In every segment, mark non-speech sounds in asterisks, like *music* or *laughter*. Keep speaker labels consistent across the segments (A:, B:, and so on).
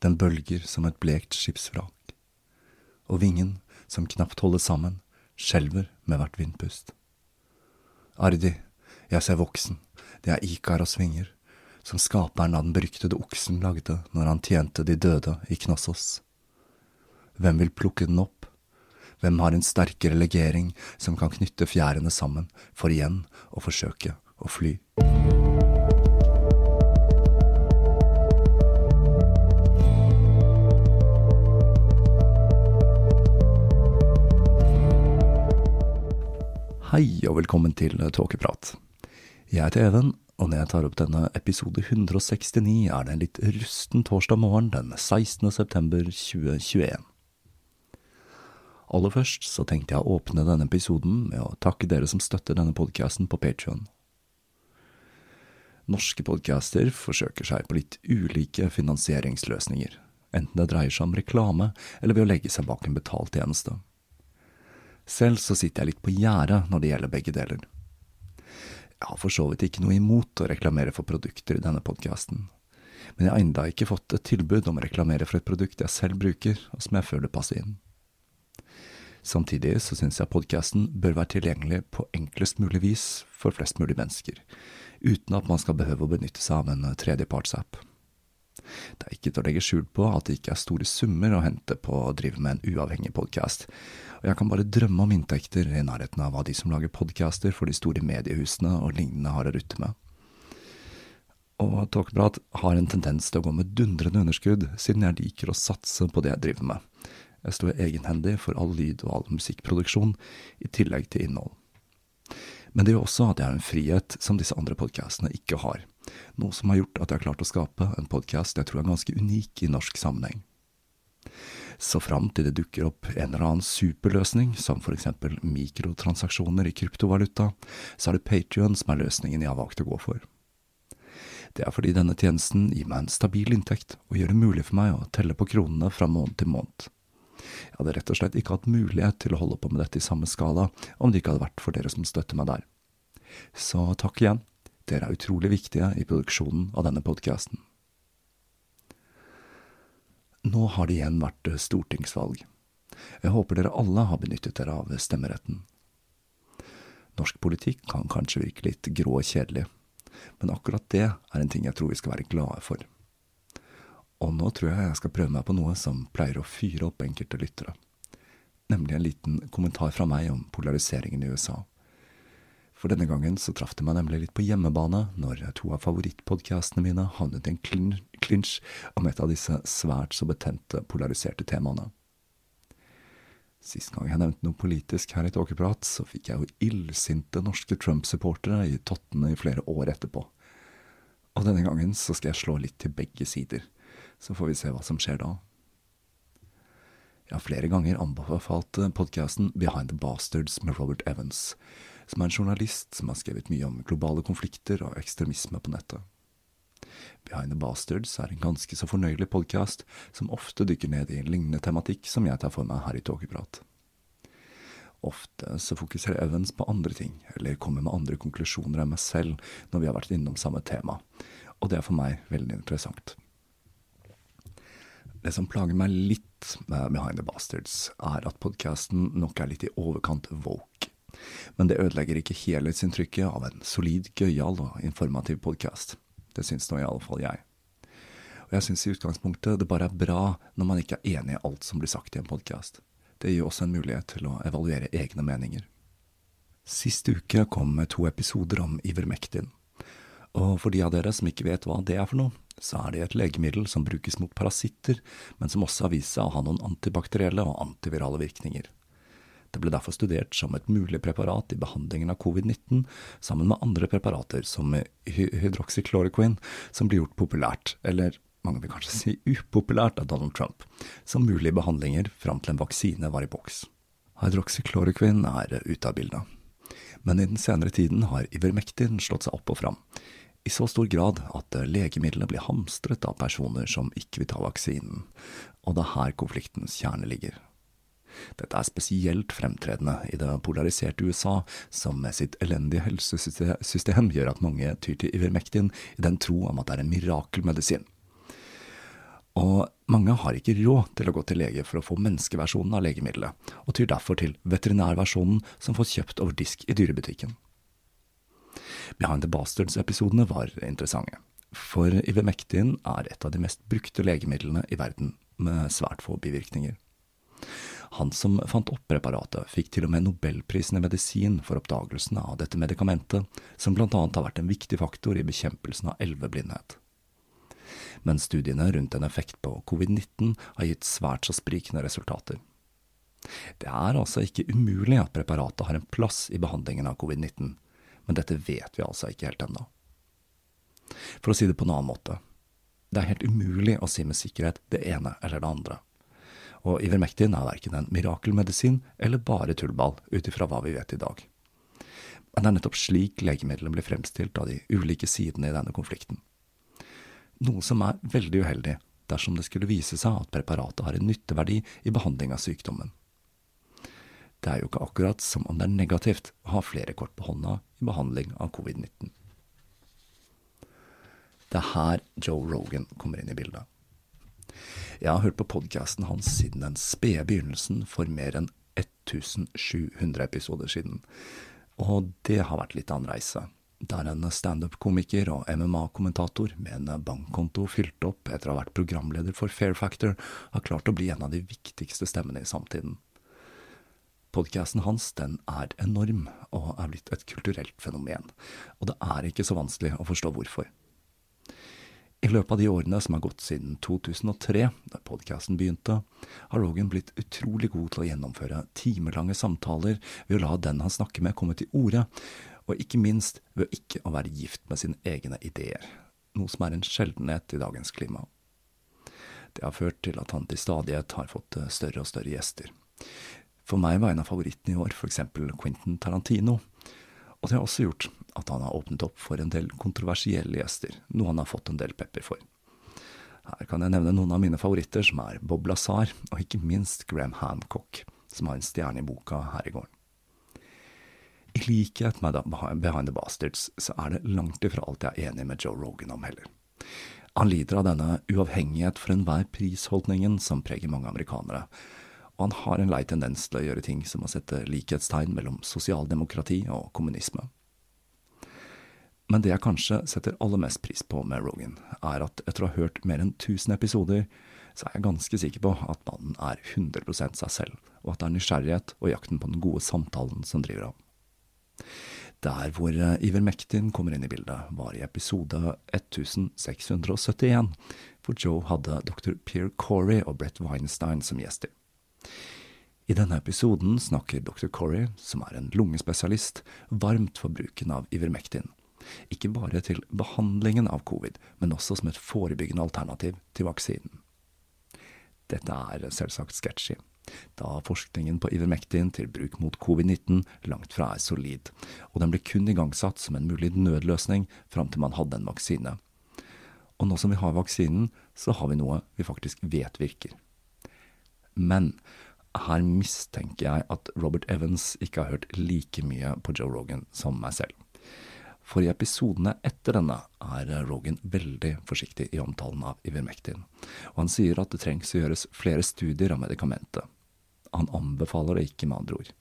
A: Den bølger som et blekt skipsvrak. Og vingen, som knapt holder sammen, skjelver med hvert vindpust. Ardi, jeg ser voksen, det er Ikaros vinger, som skaperen av den beryktede oksen lagde når han tjente de døde i Knossos. Hvem vil plukke den opp? Hvem har en sterkere legering som kan knytte fjærene sammen, for igjen å forsøke å fly? Hei og velkommen til Tåkeprat. Jeg heter Even, og når jeg tar opp denne episode 169, er det en litt rusten torsdag morgen den 16. september 2021. Aller først så tenkte jeg å åpne denne episoden med å takke dere som støtter denne podkasten på Patrion. Norske podcaster forsøker seg på litt ulike finansieringsløsninger, enten det dreier seg om reklame eller ved å legge seg bak en betalt tjeneste. Selv så sitter jeg litt på gjerdet når det gjelder begge deler. Jeg har for så vidt ikke noe imot å reklamere for produkter i denne podkasten, men jeg har enda ikke fått et tilbud om å reklamere for et produkt jeg selv bruker, og som jeg føler passer inn. Samtidig så syns jeg podkasten bør være tilgjengelig på enklest mulig vis for flest mulig mennesker, uten at man skal behøve å benytte seg av en tredjepartsapp. Det er ikke til å legge skjul på at det ikke er store summer å hente på å drive med en uavhengig podkast, og jeg kan bare drømme om inntekter i nærheten av hva de som lager podcaster for de store mediehusene og lignende har å rutte med. Og Tåkeprat har en tendens til å gå med dundrende underskudd, siden jeg liker å satse på det jeg driver med. Jeg står egenhendig for all lyd og all musikkproduksjon, i tillegg til innhold. Men det gjør også at jeg har en frihet som disse andre podkastene ikke har, noe som har gjort at jeg har klart å skape en podkast jeg tror er ganske unik i norsk sammenheng. Så fram til det dukker opp en eller annen superløsning, som for eksempel mikrotransaksjoner i kryptovaluta, så er det Patrion som er løsningen jeg har valgt å gå for. Det er fordi denne tjenesten gir meg en stabil inntekt og gjør det mulig for meg å telle på kronene fra måned til måned. Jeg hadde rett og slett ikke hatt mulighet til å holde på med dette i samme skala om det ikke hadde vært for dere som støtter meg der. Så takk igjen, dere er utrolig viktige i produksjonen av denne podkasten. Nå har det igjen vært stortingsvalg. Jeg håper dere alle har benyttet dere av stemmeretten. Norsk politikk kan kanskje virke litt grå og kjedelig, men akkurat det er en ting jeg tror vi skal være glade for. Og nå tror jeg jeg skal prøve meg på noe som pleier å fyre opp enkelte lyttere, nemlig en liten kommentar fra meg om polariseringen i USA. For denne gangen så traff det meg nemlig litt på hjemmebane når to av favorittpodkastene mine havnet i en klinsj om et av disse svært så betente, polariserte temaene. Sist gang jeg nevnte noe politisk her i Tåkeprat, så fikk jeg jo illsinte norske Trump-supportere i tottene i flere år etterpå. Og denne gangen så skal jeg slå litt til begge sider, så får vi se hva som skjer da. Jeg har flere ganger anbefalt podkasten Behind the Bastards med Robert Evans, som er en journalist som har skrevet mye om globale konflikter og ekstremisme på nettet. Behind the Bastards er en ganske så fornøyelig podkast som ofte dykker ned i en lignende tematikk som jeg tar for meg her i Tåkeprat. Ofte så fokuserer Evans på andre ting, eller kommer med andre konklusjoner enn meg selv når vi har vært innom samme tema, og det er for meg veldig interessant. Det som plager meg litt med Behind the Bastards, er at podkasten nok er litt i overkant woke. Men det ødelegger ikke helhetsinntrykket av en solid, gøyal og informativ podkast. Det syns nå i alle fall jeg. Og jeg syns i utgangspunktet det bare er bra når man ikke er enig i alt som blir sagt i en podkast. Det gir også en mulighet til å evaluere egne meninger. Sist uke kom to episoder om Ivermektin. Og for de av dere som ikke vet hva det er for noe, så er det et legemiddel som brukes mot parasitter, men som også har vist seg å ha noen antibakterielle og antivirale virkninger. Det ble derfor studert som et mulig preparat i behandlingen av covid-19, sammen med andre preparater som hydroxychloroquine, som blir gjort populært, eller mange vil kanskje si upopulært av Donald Trump, som mulige behandlinger fram til en vaksine var i boks. Hydroxychloroquine er ute av bildet. Men i den senere tiden har Ivermektin slått seg opp og fram, i så stor grad at legemidlene blir hamstret av personer som ikke vil ta vaksinen, og det er her konfliktens kjerne ligger. Dette er spesielt fremtredende i det polariserte USA, som med sitt elendige helsesystem gjør at mange tyr til Ivermektin i den tro om at det er en mirakelmedisin. Og mange har ikke råd til å gå til lege for å få menneskeversjonen av legemiddelet, og tyr derfor til veterinærversjonen som får kjøpt over disk i dyrebutikken. Behind the Bastards-episodene var interessante, for Ivermektin er et av de mest brukte legemidlene i verden, med svært få bivirkninger. Han som fant opp preparatet, fikk til og med nobelprisen i medisin for oppdagelsen av dette medikamentet, som blant annet har vært en viktig faktor i bekjempelsen av elveblindhet. Men studiene rundt en effekt på covid-19 har gitt svært så sprikende resultater. Det er altså ikke umulig at preparatet har en plass i behandlingen av covid-19, men dette vet vi altså ikke helt ennå. For å si det på en annen måte, det er helt umulig å si med sikkerhet det ene eller det andre. Og Ivermektin er verken en mirakelmedisin eller bare tullball, ut ifra hva vi vet i dag. Men det er nettopp slik legemidlene blir fremstilt av de ulike sidene i denne konflikten. Noe som er veldig uheldig dersom det skulle vise seg at preparatet har en nytteverdi i behandling av sykdommen. Det er jo ikke akkurat som om det er negativt å ha flere kort på hånda i behandling av covid-19. Det er her Joe Rogan kommer inn i bildet. Jeg har hørt på podkasten hans siden den spede begynnelsen for mer enn 1700 episoder siden, og det har vært litt av en reise. Der en standup-komiker og MMA-kommentator med en bankkonto fylt opp etter å ha vært programleder for Fair Factor, har klart å bli en av de viktigste stemmene i samtiden. Podkasten hans den er enorm og er blitt et kulturelt fenomen, og det er ikke så vanskelig å forstå hvorfor. I løpet av de årene som har gått siden 2003, da podkasten begynte, har Rogan blitt utrolig god til å gjennomføre timelange samtaler ved å la den han snakker med, komme til orde, og ikke minst ved å ikke å være gift med sine egne ideer, noe som er en sjeldenhet i dagens klima. Det har ført til at han til stadighet har fått større og større gjester. For meg var en av favorittene i år eksempel Quentin Tarantino. Og det har også gjort at han har åpnet opp for en del kontroversielle gjester, noe han har fått en del pepper for. Her kan jeg nevne noen av mine favoritter, som er Bob Lazar, og ikke minst Graham Hancock, som har en stjerne i boka her i gården. I likhet med Behind the Bastards, så er det langt ifra alt jeg er enig med Joe Rogan om heller. Han lider av denne uavhengighet for enhver prisholdningen som preger mange amerikanere, og han har en lei tendens til å gjøre ting som å sette likhetstegn mellom sosialdemokrati og kommunisme. Men det jeg kanskje setter aller mest pris på med Rogan, er at etter å ha hørt mer enn 1000 episoder, så er jeg ganske sikker på at mannen er 100 seg selv, og at det er nysgjerrighet og jakten på den gode samtalen som driver ham. Der hvor Ivermectin kommer inn i bildet, var i episode 1671, hvor Joe hadde dr. Pierre Corey og Brett Weinstein som gjester. I denne episoden snakker dr. Corey, som er en lungespesialist, varmt for bruken av Ivermectin. Ikke bare til behandlingen av covid, men også som et forebyggende alternativ til vaksinen. Dette er selvsagt sketchy, da forskningen på Ivermectin til bruk mot covid-19 langt fra er solid, og den ble kun igangsatt som en mulig nødløsning fram til man hadde en vaksine. Og nå som vi har vaksinen, så har vi noe vi faktisk vet virker. Men her mistenker jeg at Robert Evans ikke har hørt like mye på Joe Rogan som meg selv. For i episodene etter denne er Rogan veldig forsiktig i omtalen av Ivermektin, og han sier at det trengs å gjøres flere studier av medikamentet. Han anbefaler det ikke, med andre ord.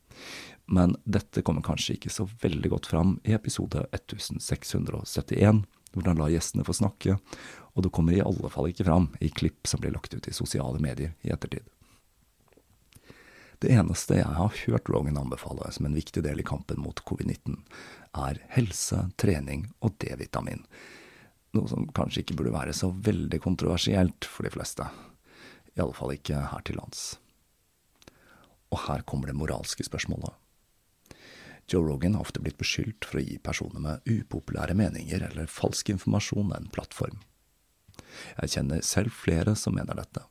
A: Men dette kommer kanskje ikke så veldig godt fram i episode 1671, hvor han lar gjestene få snakke, og det kommer i alle fall ikke fram i klipp som blir lagt ut i sosiale medier i ettertid. Det eneste jeg har hørt Rogan anbefale som en viktig del i kampen mot covid-19, er helse, trening og D-vitamin. Noe som kanskje ikke burde være så veldig kontroversielt for de fleste. I alle fall ikke her til lands. Og her kommer det moralske spørsmålet. Joe Rogan har ofte blitt beskyldt for å gi personer med upopulære meninger eller falsk informasjon en plattform. Jeg kjenner selv flere som mener dette,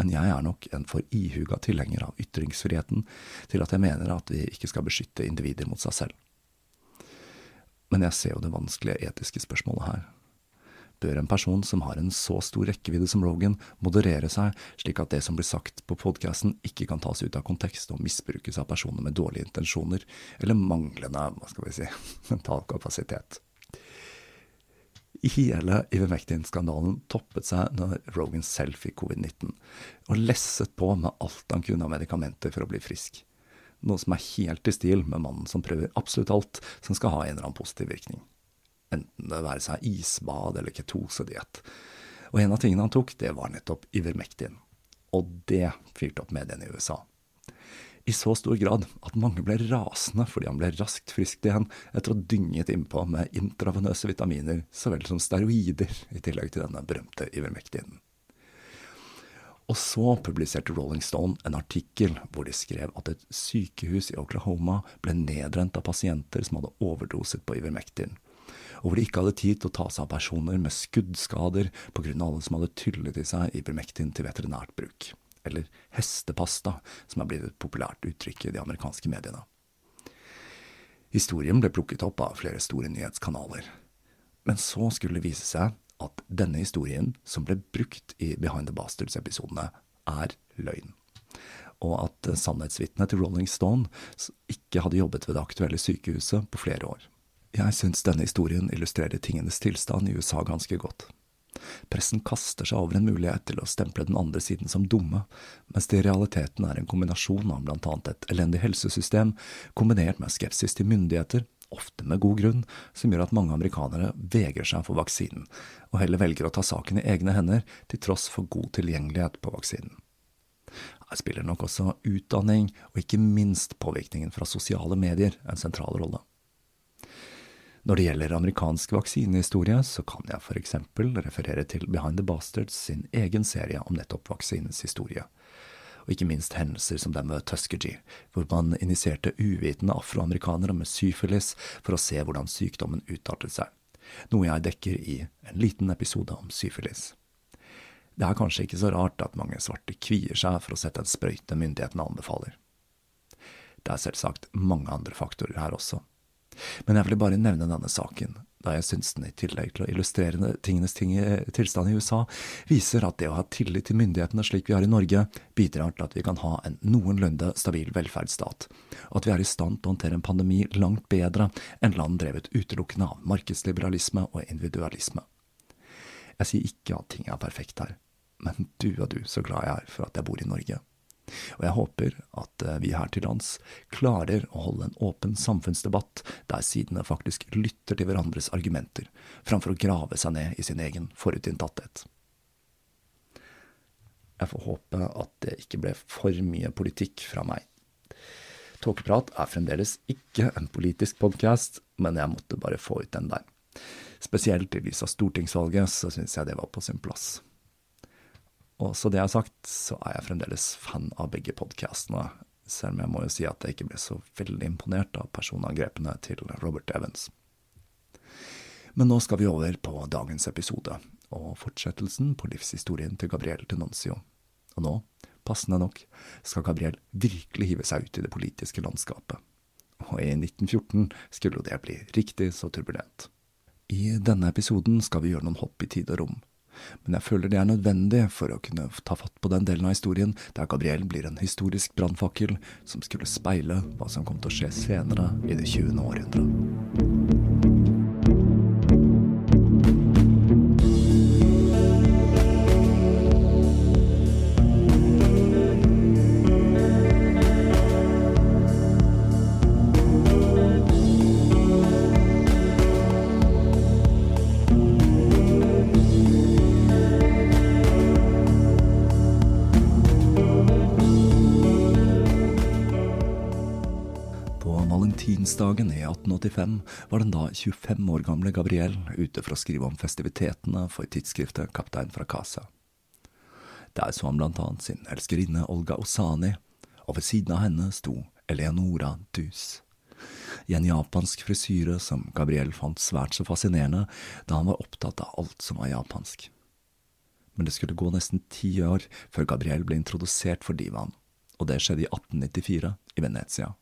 A: men jeg er nok en for ihuga tilhenger av ytringsfriheten til at jeg mener at vi ikke skal beskytte individer mot seg selv. Men jeg ser jo det vanskelige etiske spørsmålet her bør en person som har en så stor rekkevidde som Rogan, moderere seg slik at det som blir sagt på podkasten ikke kan tas ut av kontekst og misbrukes av personer med dårlige intensjoner, eller manglende, hva skal vi si, *laughs* mental kapasitet. Hele Ivermectin-skandalen toppet seg når Rogan selv fikk covid-19, og lesset på med alt han kunne av medikamenter for å bli frisk. Noe som er helt i stil med mannen som prøver absolutt alt som skal ha en eller annen positiv virkning enten det være seg isbad eller ketosediett. Og en av tingene han tok, det var nettopp Ivermectin. Og det fyrte opp mediene i USA. I så stor grad at mange ble rasende fordi han ble raskt frisk igjen etter å ha dynget innpå med intravenøse vitaminer så vel som steroider, i tillegg til denne berømte ivermektinen. Og så publiserte Rolling Stone en artikkel hvor de skrev at et sykehus i Oklahoma ble nedrent av pasienter som hadde overdoset på Ivermectin, og hvor de ikke hadde tid til å ta seg av personer med skuddskader av alle som hadde tyllet i seg Ivermectin til veterinært bruk, eller hestepasta, som er blitt et populært uttrykk i de amerikanske mediene. Historien ble plukket opp av flere store nyhetskanaler, men så skulle det vise seg at denne historien, som ble brukt i Behind the Bastards-episodene, er løgn og at sannhetsvitnet til Rolling Stone ikke hadde jobbet ved det aktuelle sykehuset på flere år. Jeg syns denne historien illustrerer tingenes tilstand i USA ganske godt. Pressen kaster seg over en mulighet til å stemple den andre siden som dumme, mens det i realiteten er en kombinasjon av blant annet et elendig helsesystem kombinert med skepsis til myndigheter, ofte med god grunn, som gjør at mange amerikanere vegrer seg for vaksinen, og heller velger å ta saken i egne hender til tross for god tilgjengelighet på vaksinen. Her spiller nok også utdanning, og ikke minst påvirkningen fra sosiale medier, en sentral rolle. Når det gjelder amerikansk vaksinehistorie, så kan jeg for eksempel referere til Behind the Bastards sin egen serie om nettopp vaksinens historie, og ikke minst hendelser som den ved Tuskegee, hvor man initierte uvitende afroamerikanere med syfilis for å se hvordan sykdommen utartet seg, noe jeg dekker i en liten episode om syfilis. Det er kanskje ikke så rart at mange svarte kvier seg for å sette en sprøyte myndighetene anbefaler. Det er selvsagt mange andre faktorer her også. Men jeg ville bare nevne denne saken, da jeg syns den i tillegg til å illustrere tingenes ting, tilstand i USA, viser at det å ha tillit til myndighetene slik vi har i Norge, bidrar til at vi kan ha en noenlunde stabil velferdsstat, og at vi er i stand til å håndtere en pandemi langt bedre enn land drevet utelukkende av markedsliberalisme og individualisme. Jeg sier ikke at ting er perfekt her, men du og du så glad jeg er for at jeg bor i Norge. Og jeg håper at eh, vi her til lands klarer å holde en åpen samfunnsdebatt der sidene faktisk lytter til hverandres argumenter, framfor å grave seg ned i sin egen forutinntatthet. Jeg får håpe at det ikke ble for mye politikk fra meg. Tåkeprat er fremdeles ikke en politisk podkast, men jeg måtte bare få ut den der. Spesielt i lys av stortingsvalget så syns jeg det var på sin plass. Og så det jeg har sagt, så er jeg fremdeles fan av begge podkastene, selv om jeg må jo si at jeg ikke ble så veldig imponert av personangrepene til Robert Evans. Men nå skal vi over på dagens episode, og fortsettelsen på livshistorien til Gabriel Tenancio. Og nå passende nok, skal Gabriel virkelig hive seg ut i det politiske landskapet. Og i 1914 skulle jo det bli riktig så turbulent. I denne episoden skal vi gjøre noen hopp i tid og rom, men jeg føler det er nødvendig for å kunne ta fatt på den delen av historien der Gabriel blir en historisk brannfakkel som skulle speile hva som kom til å skje senere i det 20. århundret. 1985 var den da 25 år gamle Gabrielle ute for å skrive om festivitetene for tidsskriftet Kaptein fra Casa. Der så han blant annet sin elskerinne Olga Osani, og ved siden av henne sto Eleonora Dus. I en japansk frisyre som Gabrielle fant svært så fascinerende da han var opptatt av alt som var japansk. Men det skulle gå nesten ti år før Gabrielle ble introdusert for divaen, og det skjedde i 1894 i Venezia.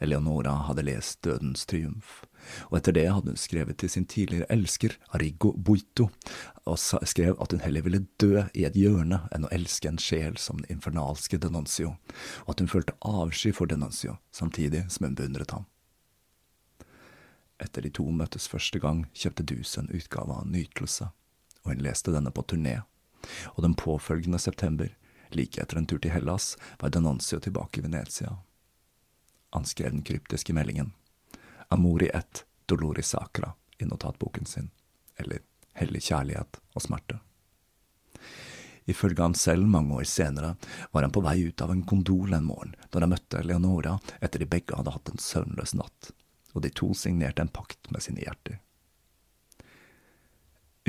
A: Eleonora hadde lest Dødens triumf, og etter det hadde hun skrevet til sin tidligere elsker, Arrigo Boito, og skrev at hun heller ville dø i et hjørne enn å elske en sjel som den infernalske Denuncio, og at hun følte avsky for Denuncio, samtidig som hun beundret ham. Etter de to møttes første gang, kjøpte Dus en utgave av Nytelse, og hun leste denne på turné, og den påfølgende september, like etter en tur til Hellas, var Denuncio tilbake i Venezia. Han skrev den kryptiske meldingen Amori et dolori sacra i notatboken sin, eller Hellig kjærlighet og smerte. Ifølge ham selv mange år senere var han på vei ut av en gondol en morgen da han møtte Leonora etter de begge hadde hatt en søvnløs natt, og de to signerte en pakt med sine hjerter.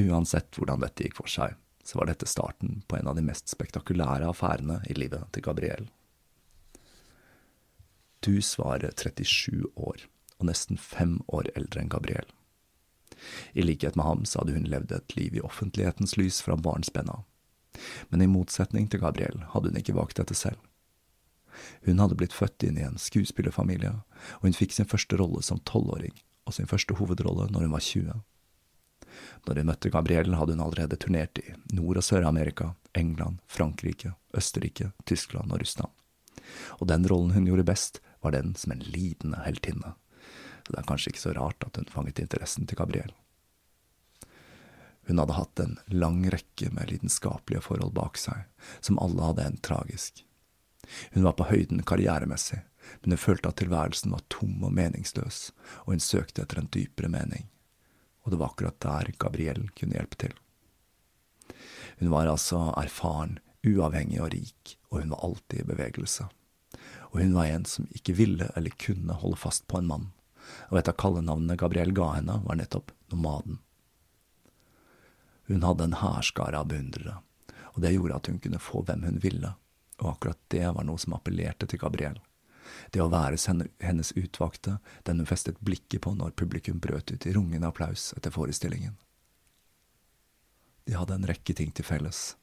A: Uansett hvordan dette gikk for seg, så var dette starten på en av de mest spektakulære affærene i livet til Gabriel. Dus var 37 år, og nesten fem år eldre enn Gabriel. I likhet med ham så hadde hun levd et liv i offentlighetens lys fra barnsben av. Men i motsetning til Gabriel hadde hun ikke valgt dette selv. Hun hadde blitt født inn i en skuespillerfamilie, og hun fikk sin første rolle som tolvåring, og sin første hovedrolle når hun var 20. Når hun møtte Gabriel, hadde hun allerede turnert i Nord- og Sør-Amerika, England, Frankrike, Østerrike, Tyskland og Russland. Og den rollen hun gjorde best, var den som en lidende heltinne. Så det er kanskje ikke så rart at hun fanget interessen til Gabriel. Hun hadde hatt en lang rekke med lidenskapelige forhold bak seg, som alle hadde endt tragisk. Hun var på høyden karrieremessig, men hun følte at tilværelsen var tom og meningsløs, og hun søkte etter en dypere mening. Og det var akkurat der Gabriel kunne hjelpe til. Hun var altså erfaren, uavhengig og rik, og hun var alltid i bevegelse. Og hun var en som ikke ville eller kunne holde fast på en mann, og et av kallenavnene Gabriel ga henne, var nettopp Nomaden. Hun hadde en hærskare av beundrere, og det gjorde at hun kunne få hvem hun ville, og akkurat det var noe som appellerte til Gabriel. Det å være hennes utvalgte, den hun festet blikket på når publikum brøt ut i rungende applaus etter forestillingen. De hadde en rekke ting til felles.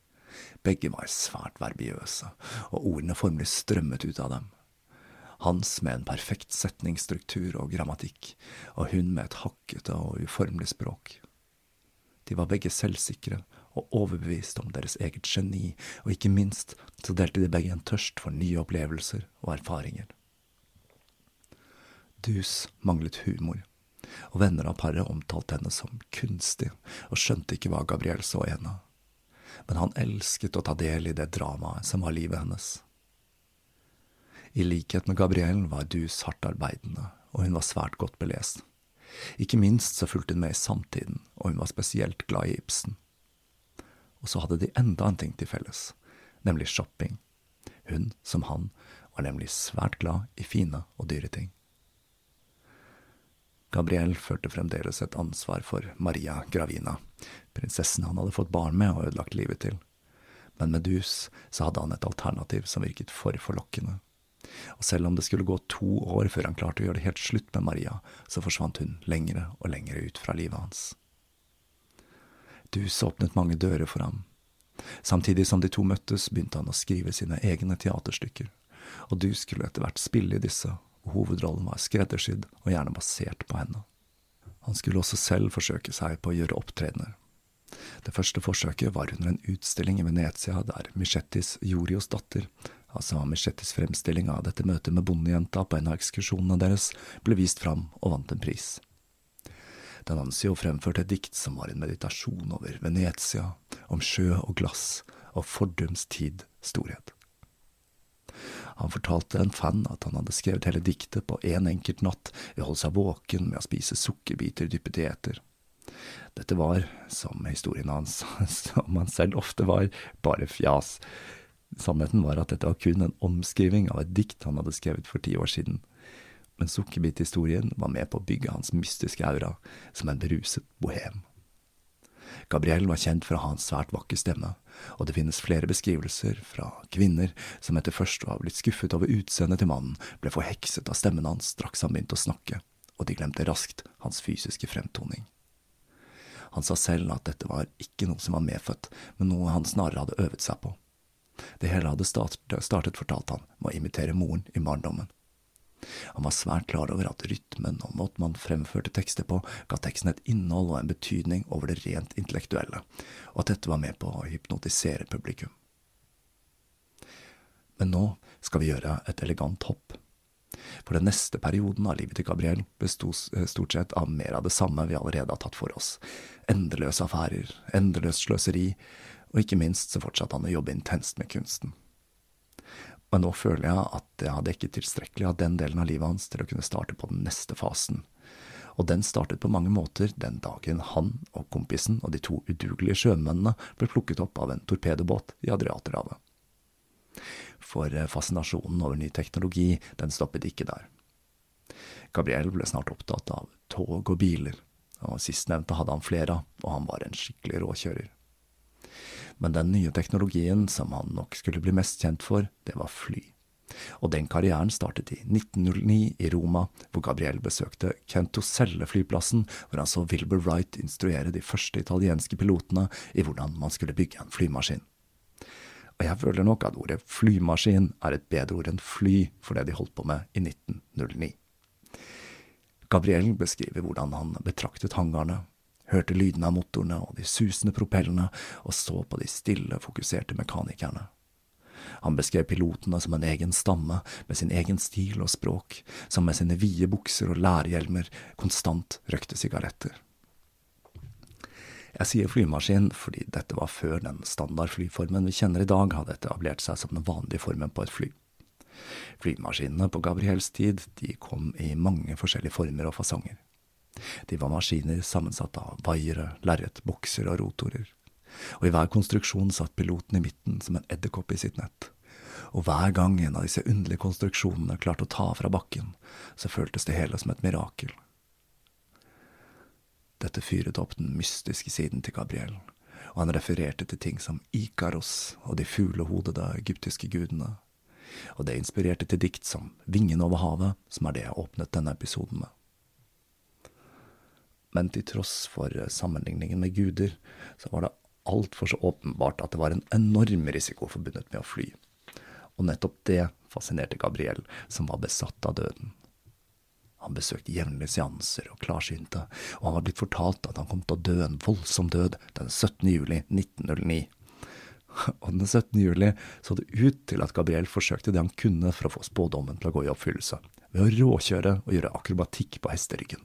A: Begge var svært verbiøse, og ordene formelig strømmet ut av dem. Hans med en perfekt setningsstruktur og grammatikk, og hun med et hakkete og uformelig språk. De var begge selvsikre og overbevist om deres eget geni, og ikke minst så delte de begge en tørst for nye opplevelser og erfaringer. Dus manglet humor, og venner av paret omtalte henne som kunstig, og skjønte ikke hva Gabriel så i henne. Men han elsket å ta del i det dramaet som var livet hennes. I likhet med Gabrielle var Dus hardt arbeidende, og hun var svært godt belest. Ikke minst så fulgte hun med i samtiden, og hun var spesielt glad i Ibsen. Og så hadde de enda en ting til felles, nemlig shopping. Hun, som han, var nemlig svært glad i fine og dyre ting. Gabrielle følte fremdeles et ansvar for Maria Gravina, prinsessen han hadde fått barn med og ødelagt livet til. Men med Dus så hadde han et alternativ som virket for forlokkende. Og selv om det skulle gå to år før han klarte å gjøre det helt slutt med Maria, så forsvant hun lengre og lengre ut fra livet hans. Dus åpnet mange dører for ham, Samtidig som de to møttes, begynte han å skrive sine egne teaterstykker, og du skulle etter hvert spille i disse, og hovedrollen var skreddersydd og gjerne basert på henne. Han skulle også selv forsøke seg på å gjøre opptredener. Det første forsøket var under en utstilling i Venezia der Michettis Jorios datter, altså Michettis fremstilling av dette møtet med bondejenta på en av ekskursjonene deres, ble vist fram og vant en pris. D'Anancio fremførte et dikt som var en meditasjon over Venezia, om sjø og glass og fordums tid storhet. Han fortalte en fan at han hadde skrevet hele diktet på én en enkelt natt ved å holde seg våken med å spise sukkerbiter dyppet i eter. Dette var, som historien hans, *laughs* som han selv ofte var, bare fjas. Sannheten var at dette var kun en omskriving av et dikt han hadde skrevet for ti år siden. Men sukkerbithistorien var med på å bygge hans mystiske aura som en beruset bohem. Gabriel var kjent for å ha en svært vakker stemme, og det finnes flere beskrivelser fra kvinner som etter først å ha blitt skuffet over utseendet til mannen, ble forhekset av stemmen hans straks han begynte å snakke, og de glemte raskt hans fysiske fremtoning. Han sa selv at dette var ikke noe som var medfødt, men noe han snarere hadde øvet seg på. Det hele hadde startet, fortalte han, med å imitere moren i barndommen. Han var svært klar over at rytmen og måten man fremførte tekster på, ga teksten et innhold og en betydning over det rent intellektuelle, og at dette var med på å hypnotisere publikum. Men nå skal vi gjøre et elegant hopp. For den neste perioden av livet til Gabriel besto eh, stort sett av mer av det samme vi allerede har tatt for oss. Endeløse affærer, endeløst sløseri, og ikke minst så fortsatte han å jobbe intenst med kunsten. Men nå føler jeg at jeg har dekket tilstrekkelig av den delen av livet hans til å kunne starte på den neste fasen. Og den startet på mange måter den dagen han og kompisen og de to udugelige sjømennene ble plukket opp av en torpedobåt i Adriaterhavet. For eh, fascinasjonen over ny teknologi, den stoppet ikke der. Gabriel ble snart opptatt av tog og biler, og sistnevnte hadde han flere av, og han var en skikkelig råkjører. Men den nye teknologien som han nok skulle bli mest kjent for, det var fly. Og den karrieren startet i 1909 i Roma, hvor Gabriel besøkte Kentoselle-flyplassen, hvor han så Wilbur Wright instruere de første italienske pilotene i hvordan man skulle bygge en flymaskin. Og jeg føler nok at ordet flymaskin er et bedre ord enn fly for det de holdt på med i 1909. Gabriel beskriver hvordan han betraktet hangarene, hørte lydene av motorene og de susende propellene, og så på de stille, fokuserte mekanikerne. Han beskrev pilotene som en egen stamme, med sin egen stil og språk, som med sine vide bukser og lærhjelmer konstant røkte sigaretter. Jeg sier flymaskin fordi dette var før den standardflyformen vi kjenner i dag hadde etablert seg som den vanlige formen på et fly. Flymaskinene på Gabriels tid de kom i mange forskjellige former og fasonger. De var maskiner sammensatt av vaiere, lerret, bokser og rotorer. Og i hver konstruksjon satt piloten i midten som en edderkopp i sitt nett. Og hver gang en av disse underlige konstruksjonene klarte å ta fra bakken, så føltes det hele som et mirakel. Dette fyret opp den mystiske siden til Gabriel, og han refererte til ting som Ikaros og de fuglehodede egyptiske gudene. Og det inspirerte til dikt som Vingen over havet, som er det jeg åpnet denne episoden med men til tross for sammenligningen med guder, så var det altfor så åpenbart at det var en enorm risiko forbundet med å fly. Og nettopp det fascinerte Gabriel, som var besatt av døden. Han besøkte jevnlig seanser og klarsynte, og han var blitt fortalt at han kom til å dø en voldsom død den 17. juli 1909. *laughs* Og den 17. juli så det ut til at Gabriel forsøkte det han kunne for å få spådommen til å gå i oppfyllelse, ved å råkjøre og gjøre akrobatikk på hesteryggen.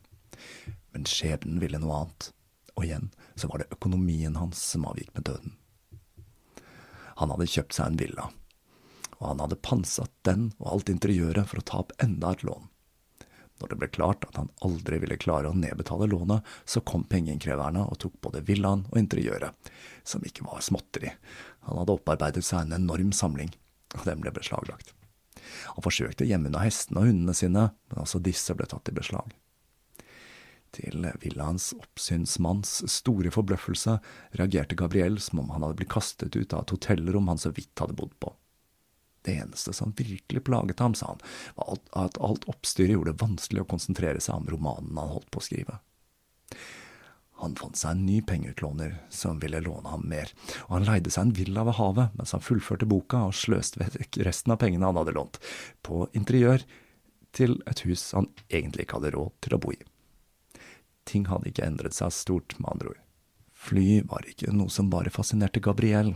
A: Men skjebnen ville noe annet, og igjen så var det økonomien hans som avgikk med døden. Han hadde kjøpt seg en villa, og han hadde pantsatt den og alt interiøret for å ta opp enda et lån. Når det ble klart at han aldri ville klare å nedbetale lånet, så kom pengeinnkreverne og tok både villaen og interiøret, som ikke var småtteri. Han hadde opparbeidet seg en enorm samling, og den ble beslaglagt. Han forsøkte å gjemme unna hestene og hundene sine, men også disse ble tatt i beslag. Til villaens oppsynsmanns store forbløffelse reagerte Gabriel som om han hadde blitt kastet ut av et hotellrom han så vidt hadde bodd på. Det eneste som virkelig plaget ham, sa han, var at alt oppstyret gjorde det vanskelig å konsentrere seg om romanen han holdt på å skrive. Han fant seg en ny pengeutlåner som ville låne ham mer, og han leide seg en villa ved havet mens han fullførte boka og sløste vekk resten av pengene han hadde lånt, på interiør til et hus han egentlig ikke hadde råd til å bo i. Ting hadde ikke endret seg stort, med andre ord. Fly var ikke noe som bare fascinerte Gabriel,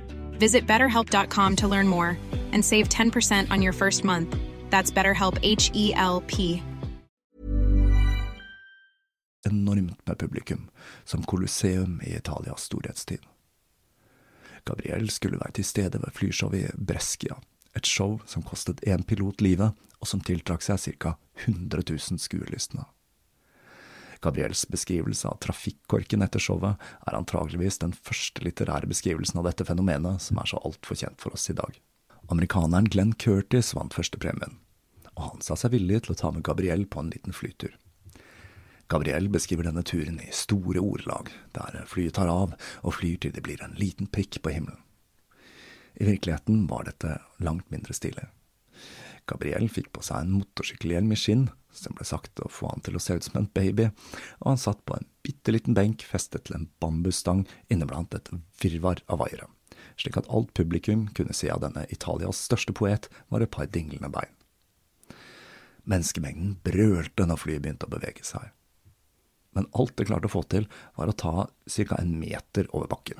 B: Visit betterhelp.com to learn more and save 10% on your first month. That's BetterHelp H E L P.
A: enormt med publikum, som Colosseum i Italias storhetstid. Gabriel skulle være til stede ved flyshowet i Brescia, et show som kostet én pilot livet, og som tiltrakk seg ca. 100 000 skuelystne. Gabriels beskrivelse av trafikkorken etter showet er antageligvis den første litterære beskrivelsen av dette fenomenet som er så altfor kjent for oss i dag. Amerikaneren Glenn Curtis vant førstepremien, og han sa seg villig til å ta med Gabriel på en liten flytur. Gabriel beskriver denne turen i store ordelag, der flyet tar av og flyr til det blir en liten prikk på himmelen. I virkeligheten var dette langt mindre stilig. Gabriel fikk på seg en motorsykkelhjelm i skinn, som ble sagt å få han til å se ut som en baby, og han satt på en bitte liten benk festet til en bambusstang inneblant et virvar av vaiere, slik at alt publikum kunne se av denne Italias største poet var et par dinglende bein. Menneskemengden brølte når flyet begynte å bevege seg men alt det klarte å få til, var å ta ca. en meter over bakken.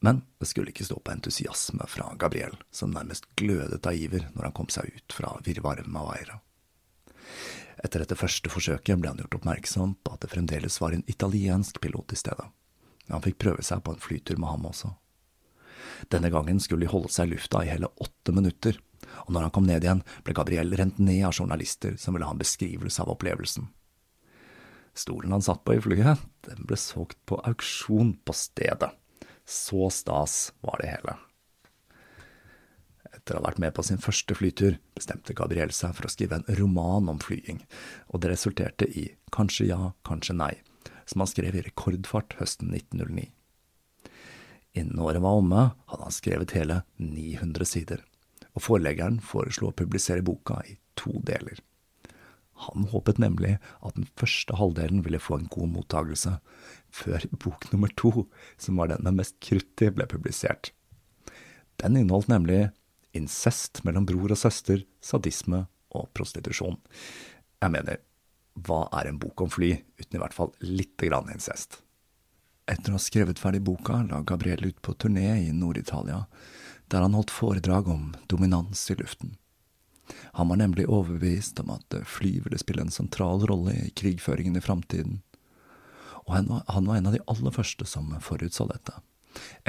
A: Men det skulle ikke stå på entusiasme fra Gabriel, som nærmest glødet av iver når han kom seg ut fra virvaret med Vaira. Etter dette første forsøket ble han gjort oppmerksom på at det fremdeles var en italiensk pilot i stedet. Han fikk prøve seg på en flytur med ham også. Denne gangen skulle de holde seg i lufta i hele åtte minutter, og når han kom ned igjen, ble Gabriel rent ned av journalister som ville ha en beskrivelse av opplevelsen. Stolen han satt på i flyet, den ble solgt på auksjon på stedet. Så stas var det hele. Etter å ha vært med på sin første flytur, bestemte Gabriel seg for å skrive en roman om flying, og det resulterte i Kanskje ja, kanskje nei, som han skrev i rekordfart høsten 1909. Innen året var omme, hadde han skrevet hele 900 sider, og forleggeren foreslo å publisere boka i to deler. Han håpet nemlig at den første halvdelen ville få en god mottagelse, før bok nummer to, som var den med mest krutt i, ble publisert. Den inneholdt nemlig incest mellom bror og søster, sadisme og prostitusjon. Jeg mener, hva er en bok om fly, uten i hvert fall lite grann incest? Etter å ha skrevet ferdig boka, la Gabriel ut på turné i Nord-Italia, der han holdt foredrag om dominans i luften. Han var nemlig overbevist om at fly ville spille en sentral rolle i krigføringen i framtiden. Og han var, han var, en av de aller første som forutså dette.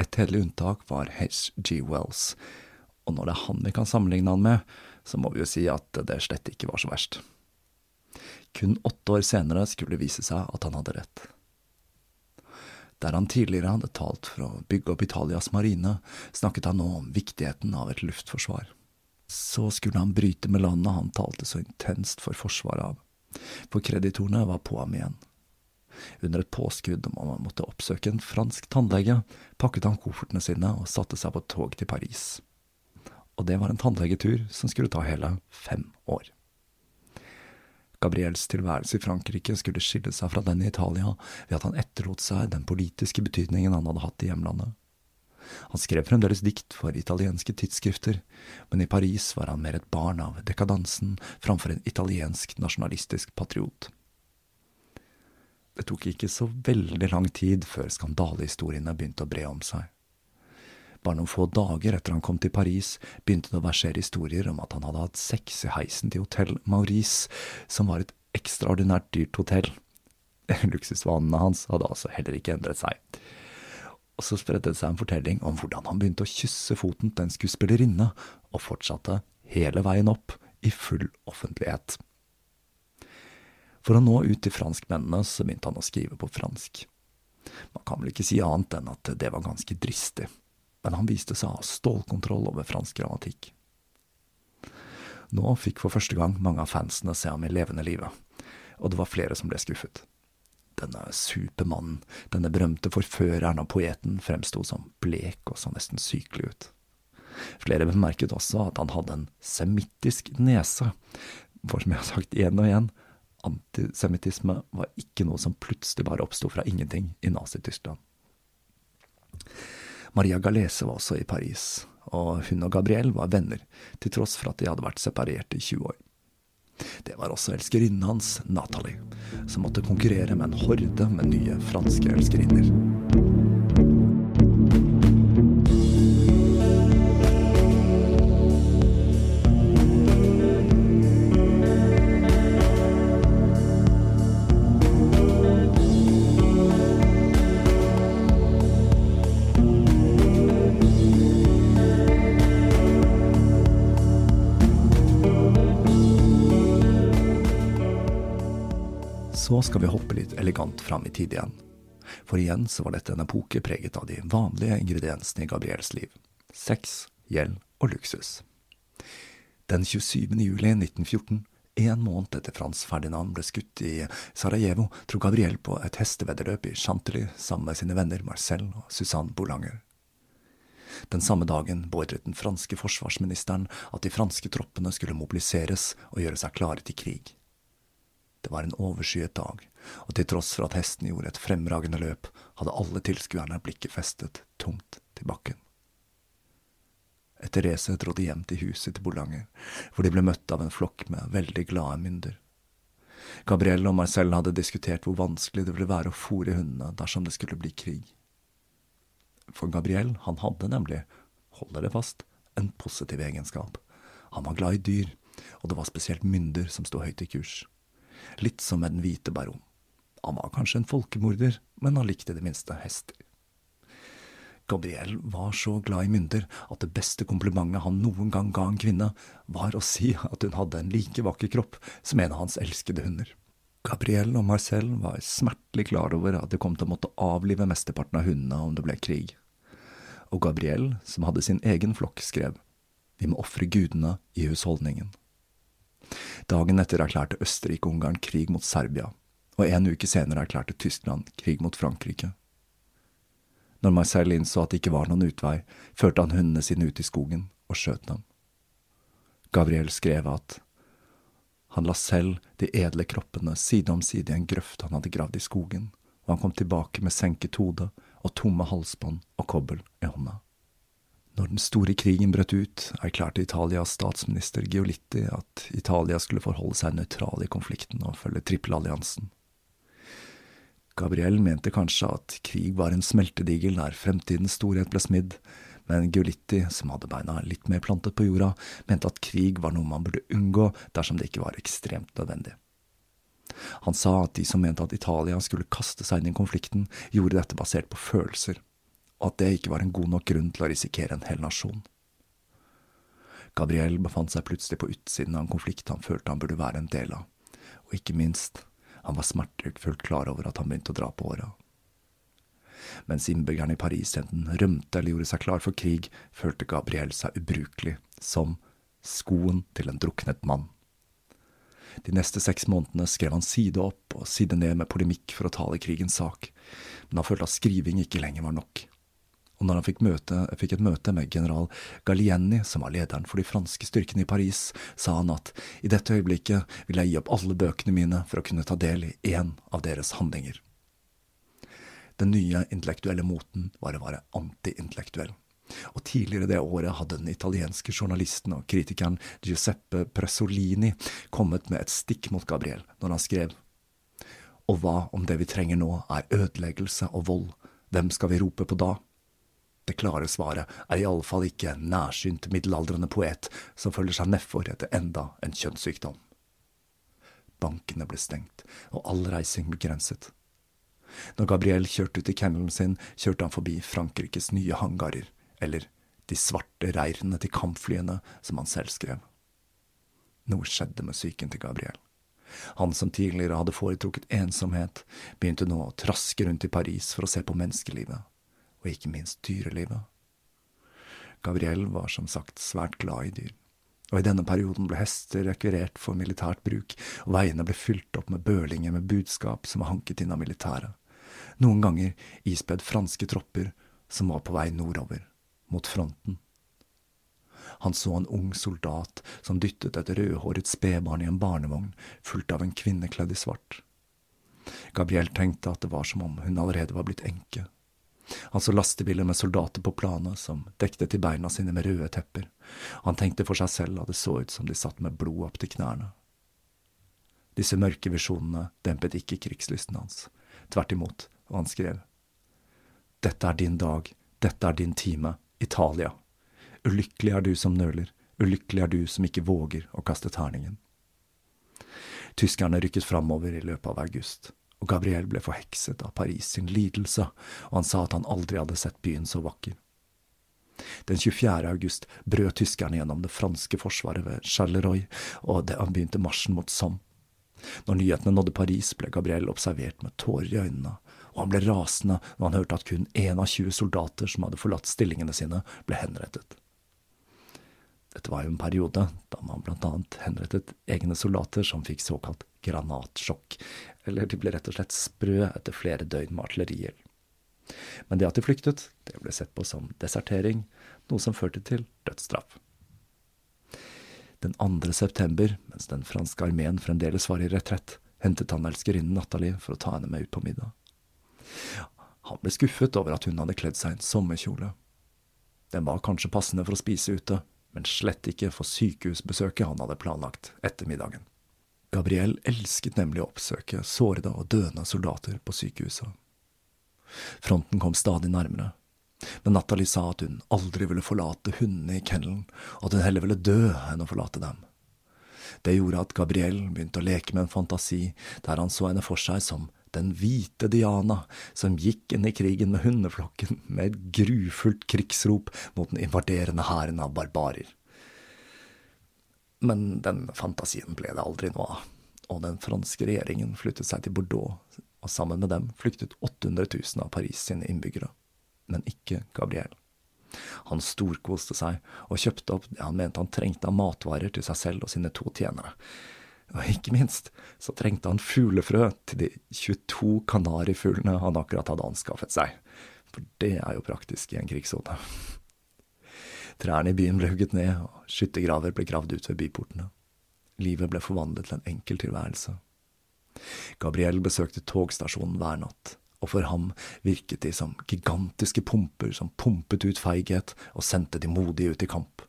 A: Et hederlig unntak var H.G. Wells, og når det er han vi kan sammenligne han med, så må vi jo si at det slett ikke var så verst. Kun åtte år senere skulle det vise seg at han hadde rett. Der han tidligere hadde talt for å bygge opp Italias marine, snakket han nå om viktigheten av et luftforsvar så skulle han bryte med landet han talte så intenst for forsvaret av, for kreditorene var på ham igjen. Under et påskudd om han måtte oppsøke en fransk tannlege, pakket han koffertene sine og satte seg på et tog til Paris. Og det var en tannlegetur som skulle ta hele fem år. Gabriels tilværelse i Frankrike skulle skille seg fra den i Italia ved at han etterlot seg den politiske betydningen han hadde hatt i hjemlandet. Han skrev fremdeles dikt for italienske tidsskrifter, men i Paris var han mer et barn av dekadansen framfor en italiensk nasjonalistisk patriot. Det tok ikke så veldig lang tid før skandalehistoriene begynte å bre om seg. Bare noen få dager etter han kom til Paris, begynte det å versere historier om at han hadde hatt sex i heisen til Hotell Maurice, som var et ekstraordinært dyrt hotell. *laughs* Luksusvanene hans hadde altså heller ikke endret seg. Og så spredde det seg en fortelling om hvordan han begynte å kysse foten til en skuespillerinne, og fortsatte hele veien opp i full offentlighet. For å nå ut til franskmennene så begynte han å skrive på fransk. Man kan vel ikke si annet enn at det var ganske dristig, men han viste seg å ha stålkontroll over fransk grammatikk. Nå fikk for første gang mange av fansene se ham i levende live, og det var flere som ble skuffet. Denne supermannen, denne berømte forføreren og poeten, fremsto som blek og så nesten sykelig ut. Flere bemerket også at han hadde en semittisk nese, for som jeg har sagt igjen og igjen, antisemittisme var ikke noe som plutselig bare oppsto fra ingenting i Nazi-Tyskland. Maria Galese var også i Paris, og hun og Gabriel var venner, til tross for at de hadde vært separert i 20 år. Det var også elskerinnen hans, Natalie, som måtte konkurrere med en horde med nye franske elskerinner. Elegant fram i tid igjen. For igjen så var dette en epoke preget av de vanlige ingrediensene i Gabriels liv. Sex, gjeld og luksus. Den 27. juli 1914, en måned etter Frans Ferdinand ble skutt i Sarajevo, dro Gabriel på et hesteveddeløp i Chantilly sammen med sine venner Marcel og Suzanne Boulanger. Den samme dagen beordret den franske forsvarsministeren at de franske troppene skulle mobiliseres og gjøre seg klare til krig. Det var en overskyet dag, og til tross for at hestene gjorde et fremragende løp, hadde alle tilskuerne blikket festet tungt til bakken. Etter racet dro de hjem til huset til Bolanger, hvor de ble møtt av en flokk med veldig glade mynder. Gabrielle og Marcel hadde diskutert hvor vanskelig det ville være å fòre hundene dersom det skulle bli krig. For Gabriel, han hadde nemlig, hold dere fast, en positiv egenskap. Han var glad i dyr, og det var spesielt mynder som sto høyt i kurs litt som med Den hvite baron. Han var kanskje en folkemorder, men han likte i det minste hester. Gabriel var så glad i mynder at det beste komplimentet han noen gang ga en kvinne, var å si at hun hadde en like vakker kropp som en av hans elskede hunder. Gabriel og Marcel var smertelig klar over at de kom til å måtte avlive mesteparten av hundene om det ble krig. Og Gabriel, som hadde sin egen flokk, skrev Vi må ofre gudene i husholdningen. Dagen etter erklærte Østerrike-Ungarn krig mot Serbia, og en uke senere erklærte Tyskland krig mot Frankrike. Når Marcel innså at det ikke var noen utvei, førte han hundene sine ut i skogen og skjøt dem. Gabriel skrev at han la selv de edle kroppene side om side i en grøft han hadde gravd i skogen, og han kom tilbake med senket hode og tomme halsbånd og kobbel i hånda. Når den store krigen brøt ut, erklærte Italias statsminister Giolitti at Italia skulle forholde seg nøytral i konflikten og følge trippelalliansen. Gabriel mente kanskje at krig var en smeltedigel der fremtidens storhet ble smidd, men Giolitti, som hadde beina litt mer plantet på jorda, mente at krig var noe man burde unngå dersom det ikke var ekstremt nødvendig. Han sa at de som mente at Italia skulle kaste seg inn i konflikten, gjorde dette basert på følelser og at det ikke var en god nok grunn til å risikere en hel nasjon. Gabriel befant seg plutselig på utsiden av en konflikt han følte han burde være en del av, og ikke minst, han var smertefullt klar over at han begynte å dra på åra. Mens innbyggerne i Paris enten rømte eller gjorde seg klar for krig, følte Gabriel seg ubrukelig, som skoen til en druknet mann. De neste seks månedene skrev han side opp og side ned med polemikk for å tale krigens sak, men han følte at skriving ikke lenger var nok og når han fikk, møte, fikk, et møte med general Gallieni, som var lederen for de franske styrkene i Paris, sa han at i dette øyeblikket vil jeg gi opp alle bøkene mine for å kunne ta del i én av deres handlinger. Den nye intellektuelle moten var å være antiintellektuell. Og tidligere det året hadde den italienske journalisten og kritikeren Giuseppe Presolini kommet med et stikk mot Gabriel når han skrev Og hva om det vi trenger nå er ødeleggelse og vold? Hvem skal vi rope på da? Det klare svaret er iallfall ikke en nærsynt middelaldrende poet som føler seg nedfor etter enda en kjønnssykdom. Bankene ble stengt, og all reising begrenset. Når Gabriel kjørte ut i kennelen sin, kjørte han forbi Frankrikes nye hangarer, eller de svarte reirene til kampflyene, som han selv skrev. Noe skjedde med psyken til Gabriel. Han som tidligere hadde foretrukket ensomhet, begynte nå å traske rundt i Paris for å se på menneskelivet, og ikke minst dyrelivet. Gabriel var som sagt svært glad i dyr, og i denne perioden ble hester rekvirert for militært bruk, og veiene ble fylt opp med bølinger med budskap som var hanket inn av militæret noen ganger ispedd franske tropper som var på vei nordover, mot fronten. Han så en ung soldat som dyttet et rødhåret spedbarn i en barnevogn fulgt av en kvinne kledd i svart. Gabriel tenkte at det var som om hun allerede var blitt enke. Han så lastebiler med soldater på planet som dekte til beina sine med røde tepper. Han tenkte for seg selv at det så ut som de satt med blod opp til knærne. Disse mørke visjonene dempet ikke krigslysten hans. Tvert imot, og han skrev Dette er din dag, dette er din time, Italia. Ulykkelig er du som nøler, ulykkelig er du som ikke våger å kaste terningen. Tyskerne rykket framover i løpet av august, og Gabriel ble forhekset av Paris sin lidelse, og han sa at han aldri hadde sett byen så vakker. Den 24. august brøt tyskerne gjennom det franske forsvaret ved Charleroi, og det han begynte marsjen mot Somme. Når nyhetene nådde Paris, ble Gabriel observert med tårer i øynene, og han ble rasende når han hørte at kun én av 20 soldater som hadde forlatt stillingene sine, ble henrettet. Dette var jo en periode da man blant annet henrettet egne soldater som fikk såkalt granatsjokk, eller de ble rett og slett sprø etter flere døgn med artilleriild. Men det at de flyktet, det ble sett på som desertering, noe som førte til dødsstraff. Den 2. september, mens den franske armeen fremdeles var i retrett, hentet han elskerinnen Nathalie for å ta henne med ut på middag. Han ble skuffet over at hun hadde kledd seg i en sommerkjole. Den var kanskje passende for å spise ute, men slett ikke for sykehusbesøket han hadde planlagt etter middagen. Gabriel elsket nemlig å oppsøke sårede og døende soldater på sykehuset. Fronten kom stadig nærmere, men Nathalie sa at hun aldri ville forlate hundene i kennelen, og at hun heller ville dø enn å forlate dem. Det gjorde at Gabriel begynte å leke med en fantasi der han så henne for seg som den hvite Diana, som gikk inn i krigen med hundeflokken med et grufullt krigsrop mot den invaderende hæren av barbarer. Men den fantasien ble det aldri noe av, og den franske regjeringen flyttet seg til Bordeaux, og sammen med dem flyktet 800 000 av Paris sine innbyggere. Men ikke Gabriel. Han storkoste seg og kjøpte opp det han mente han trengte av matvarer til seg selv og sine to tjenere. Og ikke minst så trengte han fuglefrø til de 22 kanarifuglene han akkurat hadde anskaffet seg, for det er jo praktisk i en krigssone. Trærne i byen ble hugget ned, og skyttergraver ble gravd ut ved byportene. Livet ble forvandlet til en enkel tilværelse. Gabriel besøkte togstasjonen hver natt, og for ham virket de som gigantiske pumper som pumpet ut feighet og sendte de modige ut i kamp.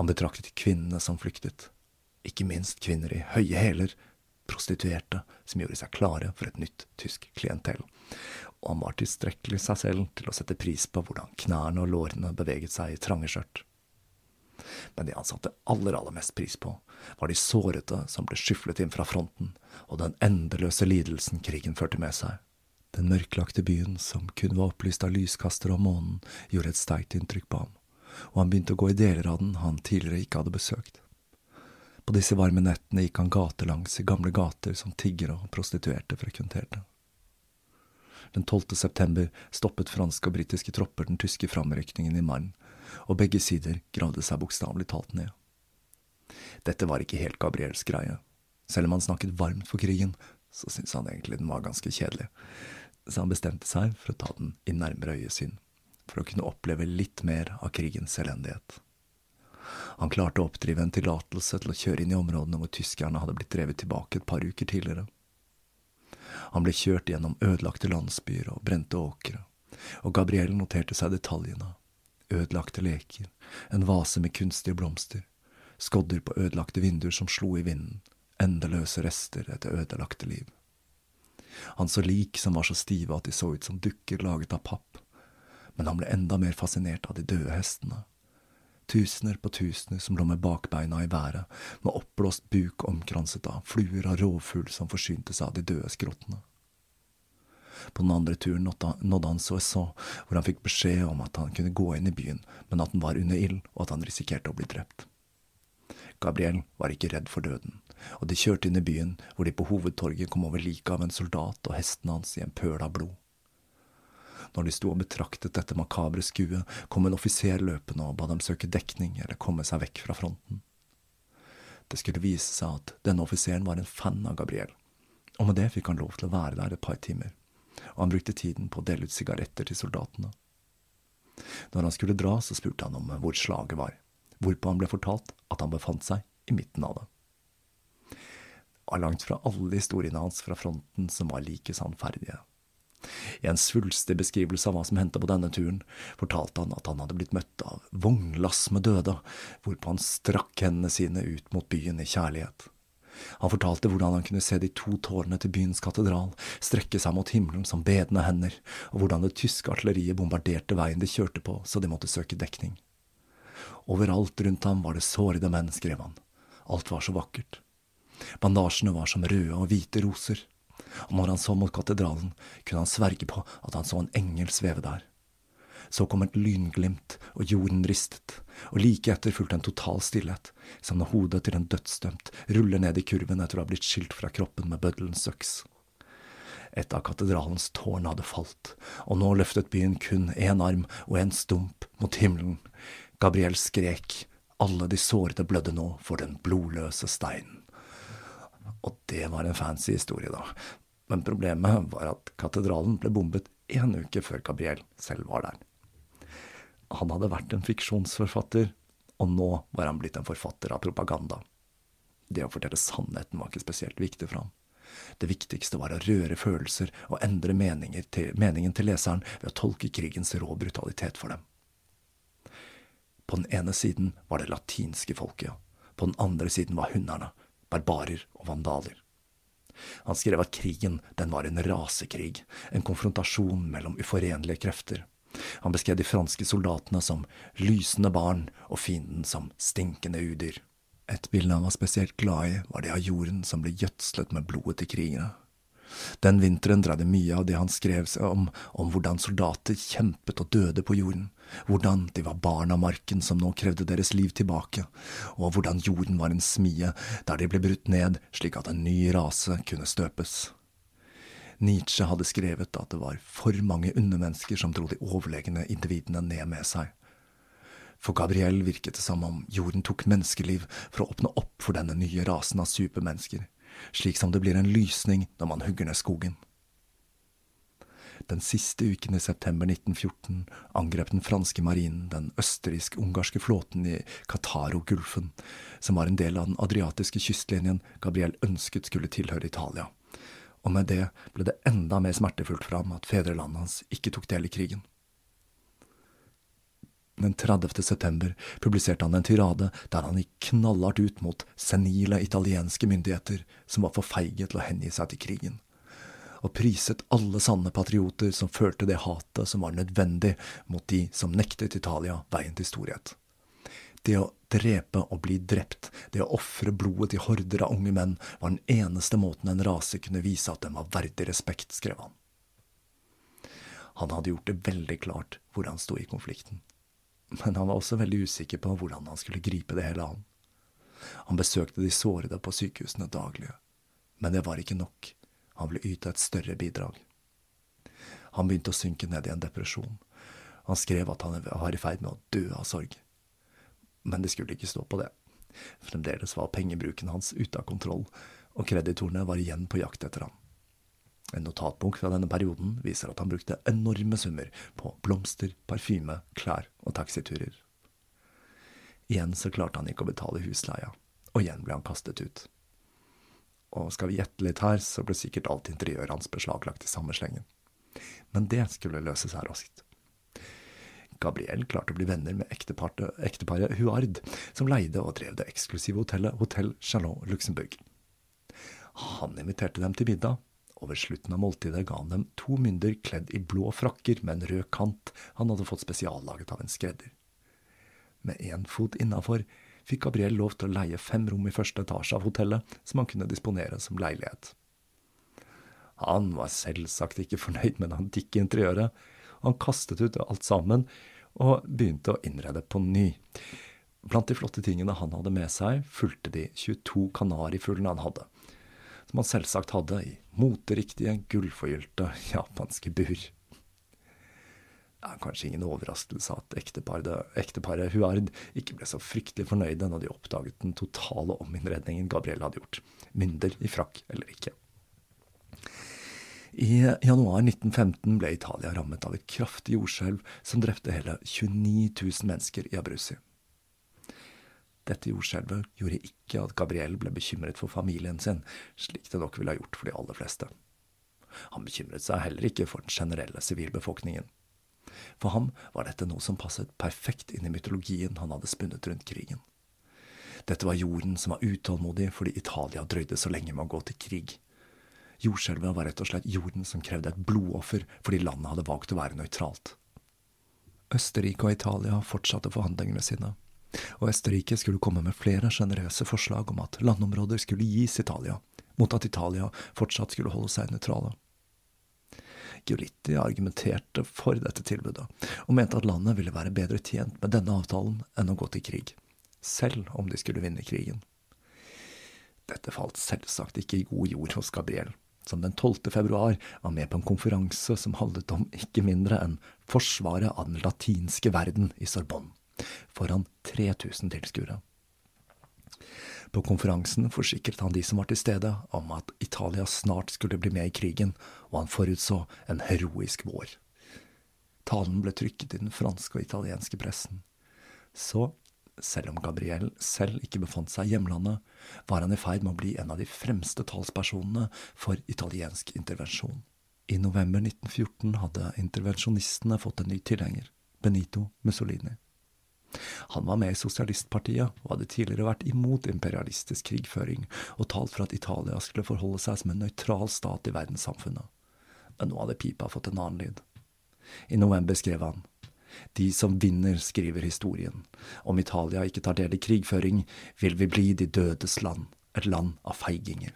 A: Han betraktet kvinnene som flyktet, ikke minst kvinner i høye hæler, prostituerte som gjorde seg klare for et nytt tysk klientell. Og han var tilstrekkelig seg selv til å sette pris på hvordan knærne og lårene beveget seg i trange skjørt. Men det han satte aller, aller mest pris på, var de sårete som ble skyflet inn fra fronten, og den endeløse lidelsen krigen førte med seg. Den mørklagte byen, som kun var opplyst av lyskastere om månen, gjorde et sterkt inntrykk på ham, og han begynte å gå i deler av den han tidligere ikke hadde besøkt. På disse varme nettene gikk han gatelangs i gamle gater som tiggere og prostituerte frekventerte. Den 12. september stoppet franske og britiske tropper den tyske framrykningen i Marne, og begge sider gravde seg bokstavelig talt ned. Dette var ikke helt Gabriels greie. Selv om han snakket varmt for krigen, så syntes han egentlig den var ganske kjedelig, så han bestemte seg for å ta den i nærmere øyesyn, for å kunne oppleve litt mer av krigens elendighet. Han klarte å oppdrive en tillatelse til å kjøre inn i områdene hvor tyskerne hadde blitt drevet tilbake et par uker tidligere. Han ble kjørt gjennom ødelagte landsbyer og brente åkre, og Gabriel noterte seg detaljene. Ødelagte leker, en vase med kunstige blomster, skodder på ødelagte vinduer som slo i vinden, endeløse rester etter ødelagte liv. Han så lik som var så stive at de så ut som dukker laget av papp, men han ble enda mer fascinert av de døde hestene. Tusener på tusener som lå med bakbeina i været, med oppblåst buk omkranset av fluer av rovfugl som forsynte seg av de døde skrottene. På den andre turen nådde han Soissons, hvor han fikk beskjed om at han kunne gå inn i byen, men at den var under ild, og at han risikerte å bli drept. Gabriel var ikke redd for døden, og de kjørte inn i byen, hvor de på hovedtorget kom over liket av en soldat og hesten hans i en pøl av blod. Når de sto og betraktet dette makabre skuet, kom en offiser løpende og ba dem søke dekning eller komme seg vekk fra fronten. Det skulle vise seg at denne offiseren var en fan av Gabriel, og med det fikk han lov til å være der et par timer, og han brukte tiden på å dele ut sigaretter til soldatene. Når han skulle dra, så spurte han om hvor slaget var hvorpå han ble fortalt at han befant seg i midten av det. Var langt fra alle historiene hans fra fronten som var like sannferdige. I en svulstig beskrivelse av hva som hendte på denne turen, fortalte han at han hadde blitt møtt av vognlass med døde, hvorpå han strakk hendene sine ut mot byen i kjærlighet. Han fortalte hvordan han kunne se de to tårnene til byens katedral strekke seg mot himmelen som bedende hender, og hvordan det tyske artilleriet bombarderte veien de kjørte på så de måtte søke dekning. Overalt rundt ham var det sårede menn, skrev han. Alt var så vakkert. Bandasjene var som røde og hvite roser, og når han så mot katedralen, kunne han sverge på at han så en engel sveve der. Så kom et lynglimt, og jorden ristet, og like etter fulgte en total stillhet, som når hodet til en dødsdømt ruller ned i kurven etter å ha blitt skilt fra kroppen med bøddelens øks. Et av katedralens tårn hadde falt, og nå løftet byen kun én arm og en stump mot himmelen, Gabriel skrek, alle de sårede blødde nå for den blodløse steinen. Og det var en fancy historie, da. Men problemet var at katedralen ble bombet en uke før Gabriel selv var der. Han hadde vært en fiksjonsforfatter, og nå var han blitt en forfatter av propaganda. Det å fortelle sannheten var ikke spesielt viktig for ham. Det viktigste var å røre følelser og endre til, meningen til leseren ved å tolke krigens rå brutalitet for dem. På den ene siden var det latinske folket, på den andre siden var hunderne, barbarer og vandaler. Han skrev at krigen, den var en rasekrig, en konfrontasjon mellom uforenlige krefter. Han beskrev de franske soldatene som lysende barn og fienden som stinkende udyr. Et bilde han var spesielt glad i, var det av jorden som ble gjødslet med blodet til krigene. Den vinteren dreide mye av det han skrev seg om, om hvordan soldater kjempet og døde på jorden, hvordan de var barn av marken som nå krevde deres liv tilbake, og hvordan jorden var en smie der de ble brutt ned slik at en ny rase kunne støpes. Nietzsche hadde skrevet at det var for mange undermennesker som dro de overlegne individene ned med seg. For Gabriel virket det som om jorden tok menneskeliv for å åpne opp for denne nye rasen av supermennesker slik som det blir en lysning når man hugger ned skogen. Den siste uken i september 1914 angrep den franske marinen den østerriksk-ungarske flåten i Qatar-gulfen, som var en del av den adriatiske kystlinjen Gabriel ønsket skulle tilhøre Italia. Og med det ble det enda mer smertefullt for ham at fedrelandet hans ikke tok del i krigen. Den 30. september publiserte han en tirade der han gikk knallhardt ut mot senile italienske myndigheter som var for feige til å hengi seg til krigen, og priset alle sanne patrioter som følte det hatet som var nødvendig mot de som nektet Italia veien til storhet. Det å drepe og bli drept, det å ofre blodet til horder av unge menn, var den eneste måten en rase kunne vise at den var verdig respekt, skrev han. Han hadde gjort det veldig klart hvor han sto i konflikten men han var også veldig usikker på hvordan han skulle gripe det hele an. Han besøkte de sårede på sykehusene daglig, men det var ikke nok, han ville yte et større bidrag. Han begynte å synke ned i en depresjon. Han skrev at han var i ferd med å dø av sorg. Men det skulle ikke stå på det. Fremdeles var pengebruken hans ute av kontroll, og kreditorene var igjen på jakt etter ham. En notatbok fra denne perioden viser at han brukte enorme summer på blomster, parfyme, klær og taxiturer. Igjen så klarte han ikke å betale husleia, og igjen ble han kastet ut. Og skal vi gjette litt her, så ble sikkert alt interiøret hans beslaglagt i samme slengen. Men det skulle løse seg raskt. Gabriel klarte å bli venner med ekteparet Huard, som leide og drev det eksklusive hotellet Hotell Chalon Luxembourg. Han inviterte dem til middag, og ved slutten av måltidet ga han dem to mynder kledd i blå frakker med en rød kant han hadde fått spesiallaget av en skredder. Med én fot innafor fikk Gabriel lov til å leie fem rom i første etasje av hotellet, som han kunne disponere som leilighet. Han var selvsagt ikke fornøyd med det antikke interiøret. Han kastet ut alt sammen og begynte å innrede på ny. Blant de flotte tingene han hadde med seg, fulgte de 22 kanarifuglene han hadde, som han selvsagt hadde i moteriktige, gullforgylte japanske bur. Det er kanskje ingen overraskelse at ekteparet, ekteparet Huard ikke ble så fryktelig fornøyde når de oppdaget den totale ominnredningen Gabriel hadde gjort, mynder i frakk eller ikke. I januar 1915 ble Italia rammet av et kraftig jordskjelv som drepte hele 29 000 mennesker i Abruzzi. Dette jordskjelvet gjorde ikke at Gabriel ble bekymret for familien sin, slik det nok ville ha gjort for de aller fleste. Han bekymret seg heller ikke for den generelle sivilbefolkningen. For ham var dette noe som passet perfekt inn i mytologien han hadde spunnet rundt krigen. Dette var jorden som var utålmodig fordi Italia drøyde så lenge med å gå til krig. Jordskjelvet var rett og slett jorden som krevde et blodoffer fordi landet hadde valgt å være nøytralt. Østerrike og Italia fortsatte forhandlingene sine, og Østerrike skulle komme med flere sjenerøse forslag om at landområder skulle gis Italia, mot at Italia fortsatt skulle holde seg nøytrale. Giolitti argumenterte for dette tilbudet, og mente at landet ville være bedre tjent med denne avtalen enn å gå til krig, selv om de skulle vinne krigen. Dette falt selvsagt ikke i god jord hos Gabriel som den 12. februar var med på en konferanse som handlet om ikke mindre enn forsvaret av den latinske verden i Sorbonne, foran 3000 tilskuere. På konferansen forsikret han de som var til stede, om at Italia snart skulle bli med i krigen, og han forutså en heroisk vår. Talen ble trykket i den franske og italienske pressen. Så selv om Gabriel selv ikke befant seg i hjemlandet, var han i ferd med å bli en av de fremste talspersonene for italiensk intervensjon. I november 1914 hadde intervensjonistene fått en ny tilhenger, Benito Mussolini. Han var med i Sosialistpartiet og hadde tidligere vært imot imperialistisk krigføring og talt for at Italia skulle forholde seg som en nøytral stat i verdenssamfunnet. Men nå hadde pipa fått en annen lyd. I november skrev han de som vinner, skriver historien. Om Italia ikke tar del i krigføring, vil vi bli de dødes land, et land av feiginger.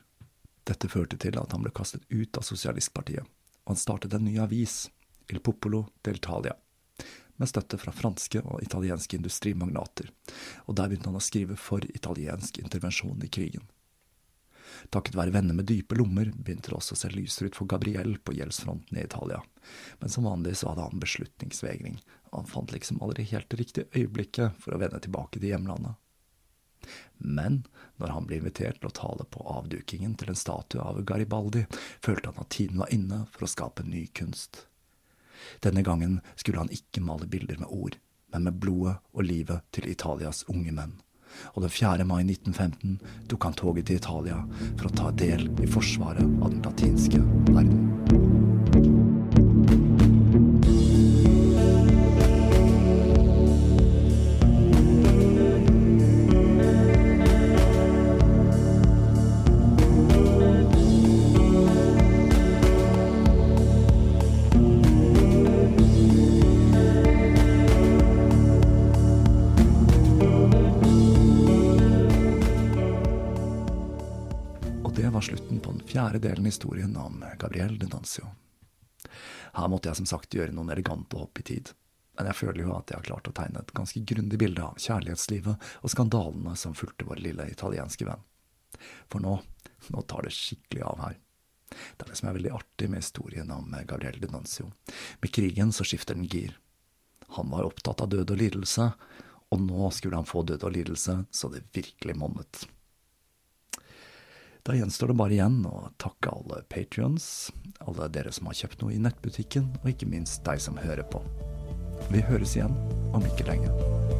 A: Dette førte til at han ble kastet ut av Sosialistpartiet, og han startet en ny avis, Il Popolo d'Italia, med støtte fra franske og italienske industrimagnater, og der begynte han å skrive for italiensk intervensjon i krigen. Takket være venner med dype lommer begynte det også å se lysere ut for Gabriel på gjeldsfronten i Italia, men som vanlig så hadde han beslutningsvegring, og han fant liksom aldri helt det riktige øyeblikket for å vende tilbake til hjemlandet. Men når han ble invitert til å tale på avdukingen til en statue av Garibaldi, følte han at tiden var inne for å skape ny kunst. Denne gangen skulle han ikke male bilder med ord, men med blodet og livet til Italias unge menn og den 4. mai 1915 tok han toget til Italia for å ta del i forsvaret av den latinske verden. Historien om Gabriel de Nancio. Her måtte jeg som sagt gjøre noen elegante hopp i tid, men jeg føler jo at jeg har klart å tegne et ganske grundig bilde av kjærlighetslivet og skandalene som fulgte vår lille italienske venn. For nå, nå tar det skikkelig av her. Det er det som er veldig artig med historien om Gabriel de Nancio. Med krigen så skifter den gir. Han var opptatt av død og lidelse, og nå skulle han få død og lidelse så det virkelig monnet. Da gjenstår det bare igjen å takke alle patrions, alle dere som har kjøpt noe i nettbutikken, og ikke minst deg som hører på. Vi høres igjen om ikke lenge.